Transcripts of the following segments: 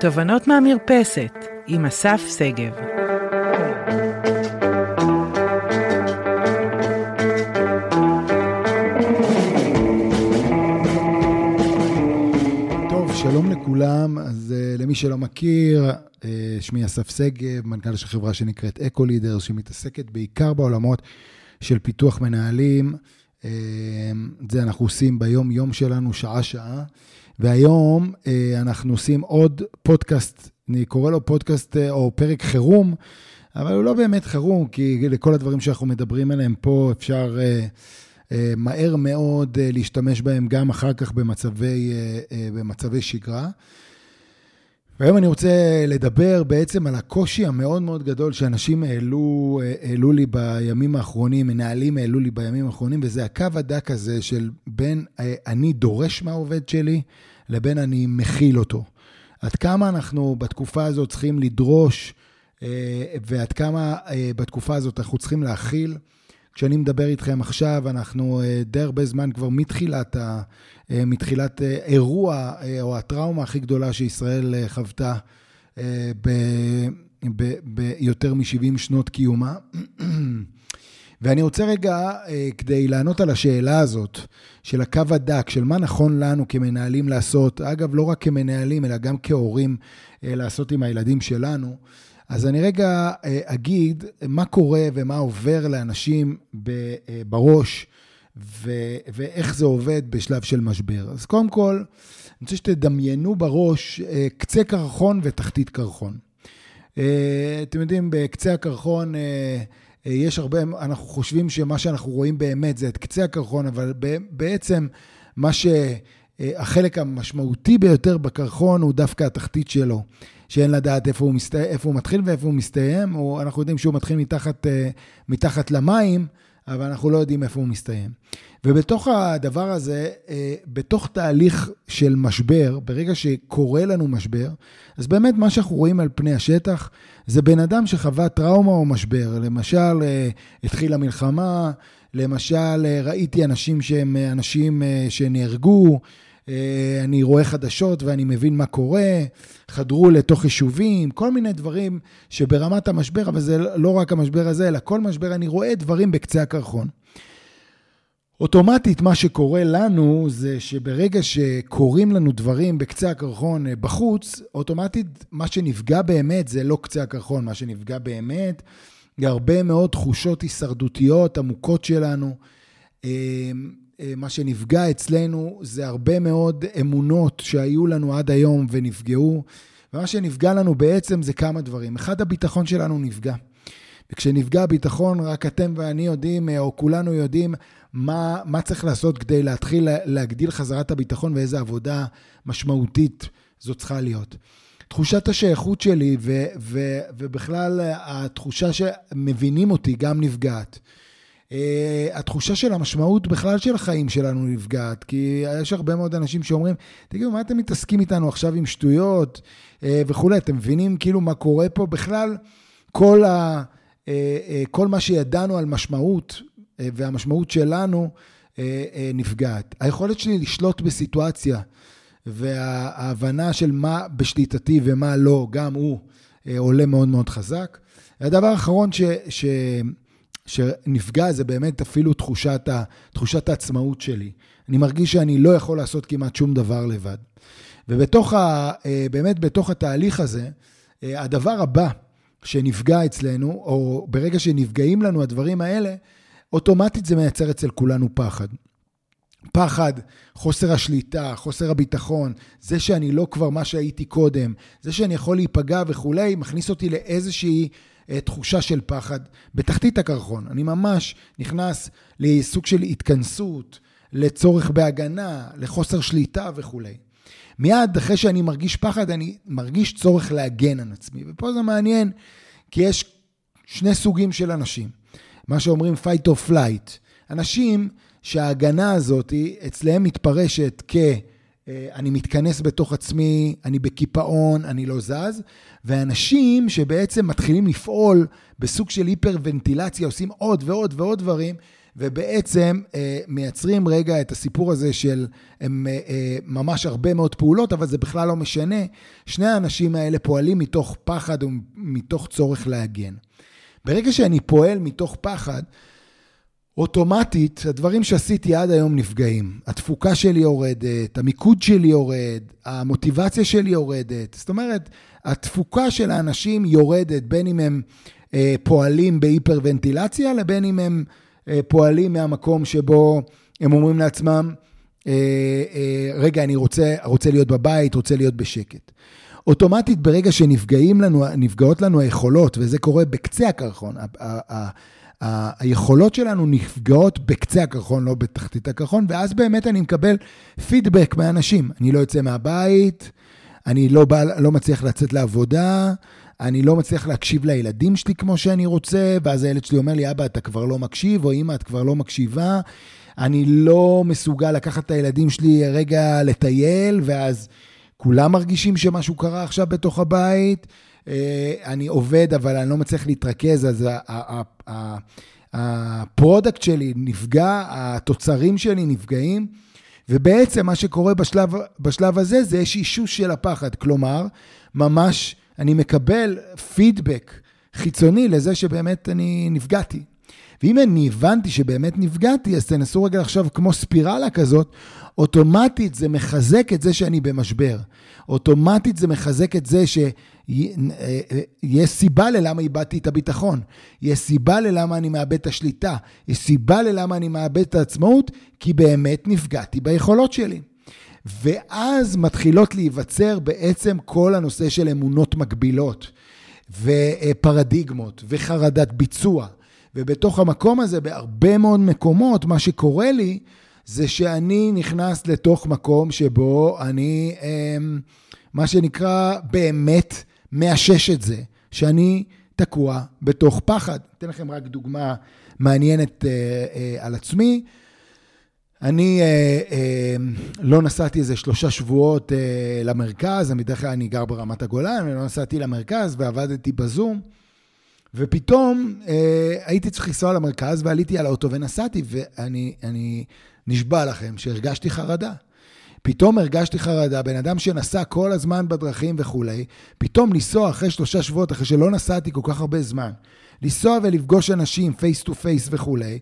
תובנות מהמרפסת עם אסף שגב. טוב, שלום לכולם. אז uh, למי שלא מכיר, uh, שמי אסף שגב, מנכ"ל של חברה שנקראת אקו לידר, שמתעסקת בעיקר בעולמות של פיתוח מנהלים. Uh, זה אנחנו עושים ביום-יום שלנו, שעה-שעה. והיום uh, אנחנו עושים עוד פודקאסט, אני קורא לו פודקאסט uh, או פרק חירום, אבל הוא לא באמת חירום, כי לכל הדברים שאנחנו מדברים עליהם פה אפשר... אה, מהר מאוד אה, להשתמש בהם גם אחר כך במצבי, אה, במצבי שגרה. והיום אני רוצה לדבר בעצם על הקושי המאוד מאוד גדול שאנשים העלו, העלו לי בימים האחרונים, מנהלים העלו לי בימים האחרונים, וזה הקו הדק הזה של בין אני דורש מהעובד שלי לבין אני מכיל אותו. עד כמה אנחנו בתקופה הזאת צריכים לדרוש, ועד כמה בתקופה הזאת אנחנו צריכים להכיל. כשאני מדבר איתכם עכשיו, אנחנו אה, די הרבה זמן כבר מתחילת, ה, אה, מתחילת אה, אירוע או הטראומה הכי גדולה שישראל חוותה ביותר מ-70 שנות קיומה. ואני רוצה רגע, כדי לענות על השאלה הזאת, של הקו הדק, של מה נכון לנו כמנהלים לעשות, אגב, לא רק כמנהלים, אלא גם כהורים לעשות עם הילדים שלנו, אז אני רגע אה, אגיד מה קורה ומה עובר לאנשים אה, בראש, ואיך זה עובד בשלב של משבר. אז קודם כל, אני רוצה שתדמיינו בראש אה, קצה קרחון ותחתית קרחון. אתם יודעים, בקצה הקרחון יש הרבה, אנחנו חושבים שמה שאנחנו רואים באמת זה את קצה הקרחון, אבל בעצם מה ש... החלק המשמעותי ביותר בקרחון הוא דווקא התחתית שלו. שאין לדעת איפה הוא, מסתי... איפה הוא מתחיל ואיפה הוא מסתיים, או אנחנו יודעים שהוא מתחיל מתחת, אה, מתחת למים, אבל אנחנו לא יודעים איפה הוא מסתיים. ובתוך הדבר הזה, אה, בתוך תהליך של משבר, ברגע שקורה לנו משבר, אז באמת מה שאנחנו רואים על פני השטח, זה בן אדם שחווה טראומה או משבר. למשל, אה, התחילה מלחמה, למשל, ראיתי אנשים שהם אנשים שנהרגו, אה, אני רואה חדשות ואני מבין מה קורה, חדרו לתוך יישובים, כל מיני דברים שברמת המשבר, אבל זה לא רק המשבר הזה, אלא כל משבר, אני רואה דברים בקצה הקרחון. אוטומטית מה שקורה לנו זה שברגע שקורים לנו דברים בקצה הקרחון אה, בחוץ, אוטומטית מה שנפגע באמת זה לא קצה הקרחון, מה שנפגע באמת זה הרבה מאוד תחושות הישרדותיות עמוקות שלנו. אה, אה, מה שנפגע אצלנו זה הרבה מאוד אמונות שהיו לנו עד היום ונפגעו, ומה שנפגע לנו בעצם זה כמה דברים. אחד, הביטחון שלנו נפגע. וכשנפגע הביטחון, רק אתם ואני יודעים, אה, או כולנו יודעים, מה, מה צריך לעשות כדי להתחיל להגדיל חזרת הביטחון ואיזה עבודה משמעותית זו צריכה להיות. תחושת השייכות שלי, ו, ו, ובכלל התחושה שמבינים אותי גם נפגעת. Uh, התחושה של המשמעות בכלל של החיים שלנו נפגעת, כי יש הרבה מאוד אנשים שאומרים, תגידו, מה אתם מתעסקים איתנו עכשיו עם שטויות uh, וכולי, אתם מבינים כאילו מה קורה פה? בכלל, כל, ה, uh, כל מה שידענו על משמעות והמשמעות שלנו נפגעת. היכולת שלי לשלוט בסיטואציה וההבנה של מה בשליטתי ומה לא, גם הוא עולה מאוד מאוד חזק. הדבר האחרון ש... ש שנפגע זה באמת אפילו תחושת, ה, תחושת העצמאות שלי. אני מרגיש שאני לא יכול לעשות כמעט שום דבר לבד. ובתוך ה... אה, באמת בתוך התהליך הזה, אה, הדבר הבא שנפגע אצלנו, או ברגע שנפגעים לנו הדברים האלה, אוטומטית זה מייצר אצל כולנו פחד. פחד, חוסר השליטה, חוסר הביטחון, זה שאני לא כבר מה שהייתי קודם, זה שאני יכול להיפגע וכולי, מכניס אותי לאיזושהי תחושה של פחד בתחתית הקרחון. אני ממש נכנס לסוג של התכנסות, לצורך בהגנה, לחוסר שליטה וכולי. מיד אחרי שאני מרגיש פחד, אני מרגיש צורך להגן על עצמי. ופה זה מעניין, כי יש שני סוגים של אנשים. מה שאומרים fight or flight. אנשים שההגנה הזאת אצלהם מתפרשת כ... אה, אני מתכנס בתוך עצמי, אני בקיפאון, אני לא זז, ואנשים שבעצם מתחילים לפעול בסוג של היפרוונטילציה, עושים עוד ועוד ועוד דברים, ובעצם אה, מייצרים רגע את הסיפור הזה של הם אה, אה, ממש הרבה מאוד פעולות, אבל זה בכלל לא משנה. שני האנשים האלה פועלים מתוך פחד ומתוך צורך להגן. ברגע שאני פועל מתוך פחד, אוטומטית, הדברים שעשיתי עד היום נפגעים. התפוקה שלי יורדת, המיקוד שלי יורד, המוטיבציה שלי יורדת. זאת אומרת, התפוקה של האנשים יורדת, בין אם הם אה, פועלים בהיפרוונטילציה, לבין אם הם אה, פועלים מהמקום שבו הם אומרים לעצמם, אה, אה, רגע, אני רוצה, רוצה להיות בבית, רוצה להיות בשקט. אוטומטית, ברגע שנפגעים לנו, לנו היכולות, וזה קורה בקצה הקרחון, היכולות שלנו נפגעות בקצה הקרחון, לא בתחתית הקרחון, ואז באמת אני מקבל פידבק מאנשים. אני לא יוצא מהבית, אני לא, בא, לא מצליח לצאת לעבודה, אני לא מצליח להקשיב לילדים שלי כמו שאני רוצה, ואז הילד שלי אומר לי, אבא, אתה כבר לא מקשיב, או אמא, את כבר לא מקשיבה. אני לא מסוגל לקחת את הילדים שלי רגע לטייל, ואז כולם מרגישים שמשהו קרה עכשיו בתוך הבית. אה, אני עובד, אבל אני לא מצליח להתרכז, אז ה product שלי נפגע, התוצרים שלי נפגעים, ובעצם מה שקורה בשלב, בשלב הזה זה יש אישוש של הפחד. כלומר, ממש אני מקבל פידבק חיצוני לזה שבאמת אני נפגעתי. ואם אני הבנתי שבאמת נפגעתי, אז תנסו רגע לחשוב כמו ספירלה כזאת, אוטומטית זה מחזק את זה שאני במשבר. אוטומטית זה מחזק את זה שיש סיבה ללמה איבדתי את הביטחון, יש סיבה ללמה אני מאבד את השליטה, יש סיבה ללמה אני מאבד את העצמאות, כי באמת נפגעתי ביכולות שלי. ואז מתחילות להיווצר בעצם כל הנושא של אמונות מגבילות, ופרדיגמות, וחרדת ביצוע. ובתוך המקום הזה, בהרבה מאוד מקומות, מה שקורה לי, זה שאני נכנס לתוך מקום שבו אני, אמ, מה שנקרא, באמת מאשש את זה, שאני תקוע בתוך פחד. אתן לכם רק דוגמה מעניינת אה, אה, על עצמי. אני אה, אה, לא נסעתי איזה שלושה שבועות אה, למרכז, אני בדרך כלל אני גר ברמת הגולן, אני לא נסעתי למרכז ועבדתי בזום, ופתאום אה, הייתי צריך לנסוע למרכז ועליתי על האוטו ונסעתי, ואני נשבע לכם שהרגשתי חרדה. פתאום הרגשתי חרדה, בן אדם שנסע כל הזמן בדרכים וכולי, פתאום לנסוע אחרי שלושה שבועות, אחרי שלא נסעתי כל כך הרבה זמן, לנסוע ולפגוש אנשים face to face וכולי,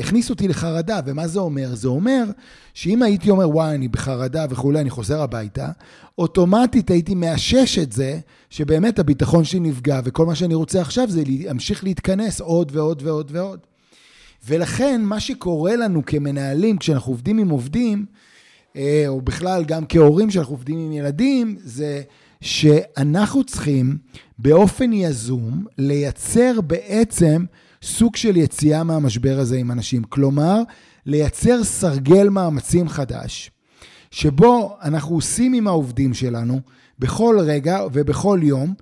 הכניס אותי לחרדה, ומה זה אומר? זה אומר שאם הייתי אומר, וואי, אני בחרדה וכולי, אני חוזר הביתה, אוטומטית הייתי מאשש את זה, שבאמת הביטחון שלי נפגע, וכל מה שאני רוצה עכשיו זה להמשיך להתכנס עוד ועוד ועוד ועוד. ולכן, מה שקורה לנו כמנהלים, כשאנחנו עובדים עם עובדים, אה, או בכלל גם כהורים שאנחנו עובדים עם ילדים, זה שאנחנו צריכים באופן יזום לייצר בעצם סוג של יציאה מהמשבר הזה עם אנשים. כלומר, לייצר סרגל מאמצים חדש, שבו אנחנו עושים עם העובדים שלנו בכל רגע ובכל יום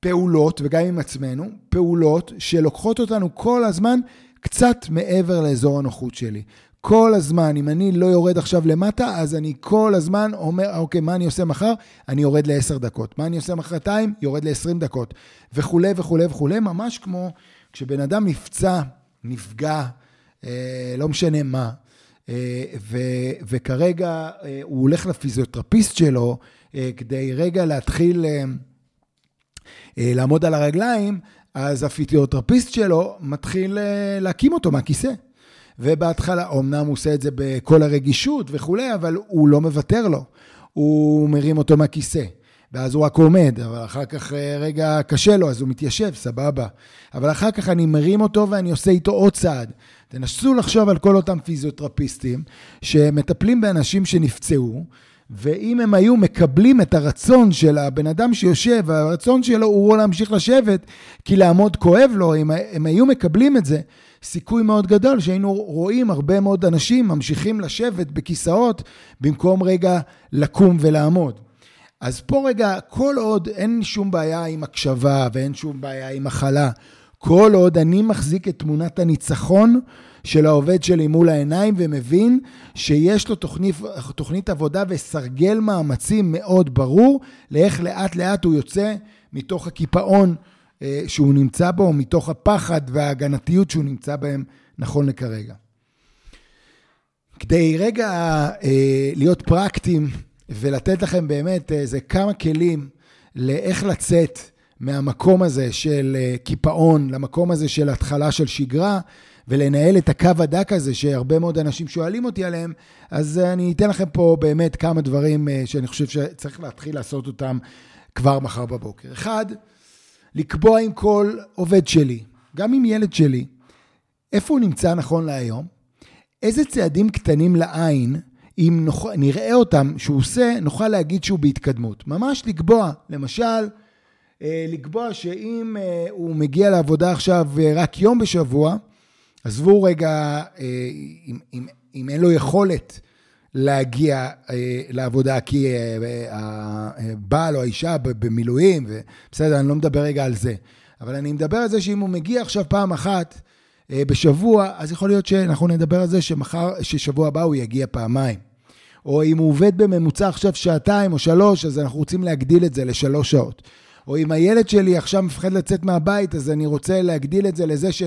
פעולות, וגם עם עצמנו, פעולות שלוקחות אותנו כל הזמן קצת מעבר לאזור הנוחות שלי. כל הזמן, אם אני לא יורד עכשיו למטה, אז אני כל הזמן אומר, אוקיי, מה אני עושה מחר? אני יורד ל-10 דקות. מה אני עושה מחרתיים? יורד ל-20 דקות. וכולי וכולי וכולי, ממש כמו כשבן אדם נפצע, נפגע, אה, לא משנה מה, אה, ו, וכרגע אה, הוא הולך לפיזיותרפיסט שלו אה, כדי רגע להתחיל אה, אה, לעמוד על הרגליים, אז הפיזיותרפיסט שלו מתחיל אה, להקים אותו מהכיסא. ובהתחלה, אמנם הוא עושה את זה בכל הרגישות וכולי, אבל הוא לא מוותר לו. הוא מרים אותו מהכיסא. ואז הוא רק עומד, אבל אחר כך אה, רגע קשה לו, אז הוא מתיישב, סבבה. אבל אחר כך אני מרים אותו ואני עושה איתו עוד צעד. תנסו לחשוב על כל אותם פיזיותרפיסטים שמטפלים באנשים שנפצעו, ואם הם היו מקבלים את הרצון של הבן אדם שיושב, והרצון שלו הוא להמשיך לשבת, כי לעמוד כואב לו, אם הם היו מקבלים את זה, סיכוי מאוד גדול שהיינו רואים הרבה מאוד אנשים ממשיכים לשבת בכיסאות במקום רגע לקום ולעמוד. אז פה רגע, כל עוד אין שום בעיה עם הקשבה ואין שום בעיה עם הכלה, כל עוד אני מחזיק את תמונת הניצחון של העובד שלי מול העיניים ומבין שיש לו תוכנית, תוכנית עבודה וסרגל מאמצים מאוד ברור לאיך לאט לאט הוא יוצא מתוך הקיפאון אה, שהוא נמצא בו, מתוך הפחד וההגנתיות שהוא נמצא בהם נכון לכרגע. כדי רגע אה, להיות פרקטיים ולתת לכם באמת איזה כמה כלים לאיך לצאת מהמקום הזה של אה, קיפאון למקום הזה של התחלה של שגרה, ולנהל את הקו הדק הזה שהרבה מאוד אנשים שואלים אותי עליהם, אז אני אתן לכם פה באמת כמה דברים אה, שאני חושב שצריך להתחיל לעשות אותם כבר מחר בבוקר. אחד, לקבוע עם כל עובד שלי, גם עם ילד שלי, איפה הוא נמצא נכון להיום, איזה צעדים קטנים לעין, אם נוכל, נראה אותם שהוא עושה, נוכל להגיד שהוא בהתקדמות. ממש לקבוע, למשל, אה, לקבוע שאם אה, הוא מגיע לעבודה עכשיו רק יום בשבוע, עזבו רגע אם, אם, אם אין לו יכולת להגיע לעבודה כי הבעל או האישה במילואים, בסדר, אני לא מדבר רגע על זה. אבל אני מדבר על זה שאם הוא מגיע עכשיו פעם אחת בשבוע, אז יכול להיות שאנחנו נדבר על זה שמחר, ששבוע הבא הוא יגיע פעמיים. או אם הוא עובד בממוצע עכשיו שעתיים או שלוש, אז אנחנו רוצים להגדיל את זה לשלוש שעות. או אם הילד שלי עכשיו מפחד לצאת מהבית, אז אני רוצה להגדיל את זה לזה ש...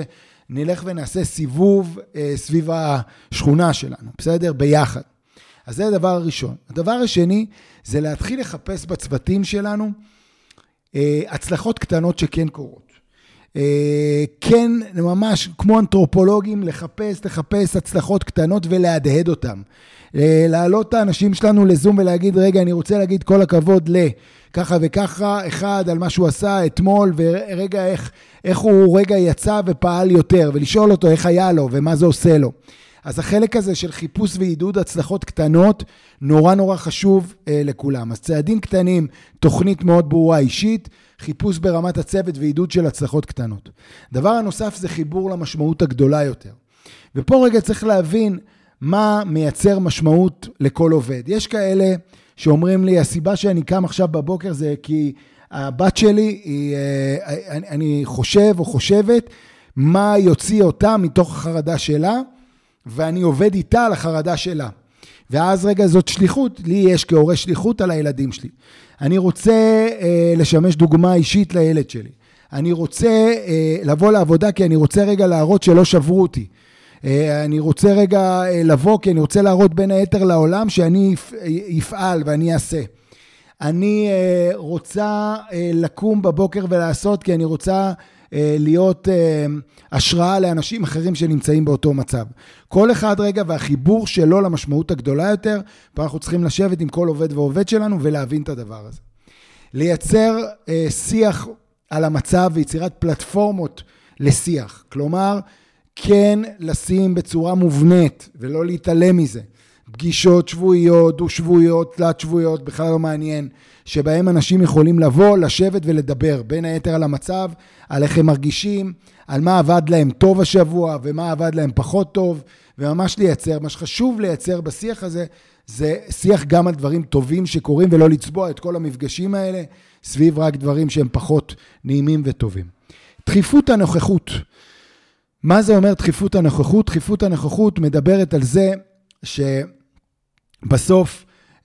נלך ונעשה סיבוב אה, סביב השכונה שלנו, בסדר? ביחד. אז זה הדבר הראשון. הדבר השני, זה להתחיל לחפש בצוותים שלנו אה, הצלחות קטנות שכן קורות. אה, כן, ממש כמו אנתרופולוגים, לחפש, לחפש הצלחות קטנות ולהדהד אותן. אה, להעלות את האנשים שלנו לזום ולהגיד, רגע, אני רוצה להגיד כל הכבוד ל... ככה וככה, אחד על מה שהוא עשה אתמול, ורגע איך, איך הוא רגע יצא ופעל יותר, ולשאול אותו איך היה לו ומה זה עושה לו. אז החלק הזה של חיפוש ועידוד הצלחות קטנות, נורא נורא חשוב אה, לכולם. אז צעדים קטנים, תוכנית מאוד ברורה אישית, חיפוש ברמת הצוות ועידוד של הצלחות קטנות. דבר הנוסף זה חיבור למשמעות הגדולה יותר. ופה רגע צריך להבין מה מייצר משמעות לכל עובד. יש כאלה שאומרים לי, הסיבה שאני קם עכשיו בבוקר זה כי הבת שלי, היא, אה, אני, אני חושב או חושבת מה יוציא אותה מתוך החרדה שלה, ואני עובד איתה על החרדה שלה. ואז רגע, זאת שליחות, לי יש כהורה שליחות על הילדים שלי. אני רוצה אה, לשמש דוגמה אישית לילד שלי. אני רוצה אה, לבוא לעבודה כי אני רוצה רגע להראות שלא שברו אותי. אה, אני רוצה רגע אה, לבוא, כי אני רוצה להראות בין היתר לעולם שאני אפעל ואני אעשה. אני אה, רוצה לקום בבוקר ולעשות, כי אני רוצה להיות השראה לאנשים אחרים שנמצאים באותו מצב. כל אחד רגע והחיבור שלו למשמעות הגדולה יותר, פה אנחנו צריכים לשבת עם כל עובד ועובד שלנו ולהבין את הדבר הזה. לייצר שיח על המצב ויצירת פלטפורמות לשיח. כלומר, כן לשים בצורה מובנית ולא להתעלם מזה. פגישות שבועיות, דו-שבועיות, תלת-שבועיות, בכלל לא מעניין, שבהם אנשים יכולים לבוא, לשבת ולדבר, בין היתר על המצב, על איך הם מרגישים, על מה עבד להם טוב השבוע ומה עבד להם פחות טוב, וממש לייצר, מה שחשוב לייצר בשיח הזה, זה שיח גם על דברים טובים שקורים ולא לצבוע את כל המפגשים האלה סביב רק דברים שהם פחות נעימים וטובים. דחיפות הנוכחות. מה זה אומר דחיפות הנוכחות? דחיפות הנוכחות מדברת על זה שבסוף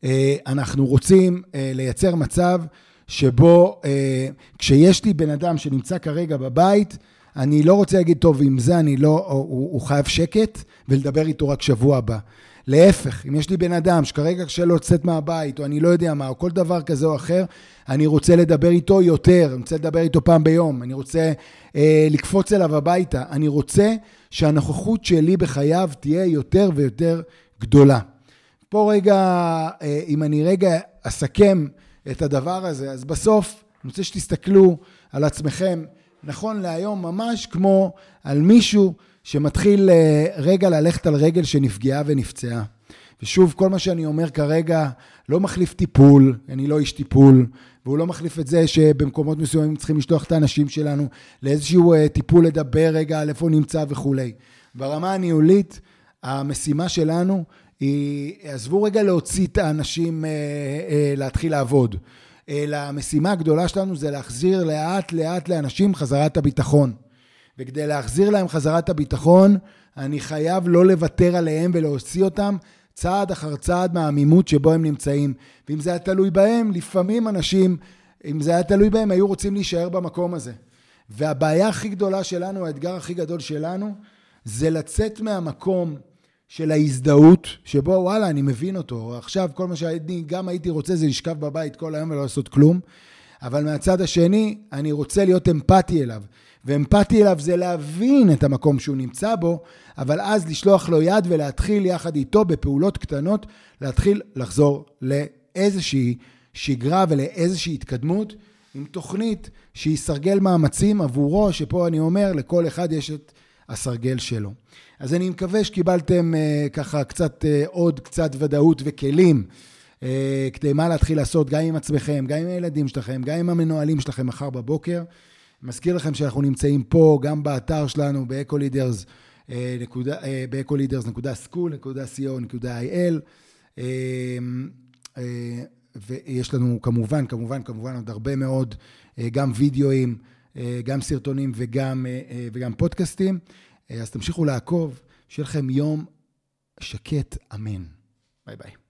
אה, אנחנו רוצים אה, לייצר מצב שבו אה, כשיש לי בן אדם שנמצא כרגע בבית, אני לא רוצה להגיד, טוב, עם זה אני לא, הוא, הוא חייב שקט ולדבר איתו רק שבוע הבא. להפך, אם יש לי בן אדם שכרגע קשה לו לצאת מהבית, או אני לא יודע מה, או כל דבר כזה או אחר, אני רוצה לדבר איתו יותר, אני רוצה לדבר איתו פעם ביום, אני רוצה אה, לקפוץ אליו הביתה, אני רוצה שהנוכחות שלי בחייו תהיה יותר ויותר גדולה. פה רגע, אה, אם אני רגע אסכם את הדבר הזה, אז בסוף אני רוצה שתסתכלו על עצמכם, נכון להיום, ממש כמו על מישהו שמתחיל אה, רגע ללכת על רגל שנפגעה ונפצעה. ושוב, כל מה שאני אומר כרגע לא מחליף טיפול, אני לא איש טיפול, והוא לא מחליף את זה שבמקומות מסוימים צריכים לשלוח את האנשים שלנו לאיזשהו אה, טיפול, לדבר רגע על איפה הוא נמצא וכולי. ברמה הניהולית, המשימה שלנו היא, עזבו רגע להוציא את האנשים אה, להתחיל לעבוד, אלא המשימה הגדולה שלנו זה להחזיר לאט לאט לאנשים חזרת הביטחון. וכדי להחזיר להם חזרת הביטחון, אני חייב לא לוותר עליהם ולהוציא אותם צעד אחר צעד מהעמימות שבו הם נמצאים. ואם זה היה תלוי בהם, לפעמים אנשים, אם זה היה תלוי בהם, היו רוצים להישאר במקום הזה. והבעיה הכי גדולה שלנו, האתגר הכי גדול שלנו, זה לצאת מהמקום של ההזדהות, שבו וואלה, אני מבין אותו. עכשיו כל מה שאני גם הייתי רוצה זה לשכב בבית כל היום ולא לעשות כלום, אבל מהצד השני, אני רוצה להיות אמפתי אליו. ואמפתי אליו זה להבין את המקום שהוא נמצא בו, אבל אז לשלוח לו יד ולהתחיל יחד איתו בפעולות קטנות, להתחיל לחזור לאיזושהי שגרה ולאיזושהי התקדמות, עם תוכנית שהיא סרגל מאמצים עבורו, שפה אני אומר, לכל אחד יש את הסרגל שלו. אז אני מקווה שקיבלתם uh, ככה קצת, uh, עוד קצת ודאות וכלים uh, כדי מה להתחיל לעשות, גם עם עצמכם, גם עם הילדים שלכם, גם עם המנוהלים שלכם מחר בבוקר. מזכיר לכם שאנחנו נמצאים פה, גם באתר שלנו, ב EcoLeaders, ב EcoLeaders.school.co.il, ויש לנו כמובן, כמובן, כמובן עוד הרבה מאוד, גם וידאוים, גם סרטונים וגם, וגם פודקאסטים. אז תמשיכו לעקוב, שיהיה לכם יום שקט, אמן. ביי ביי.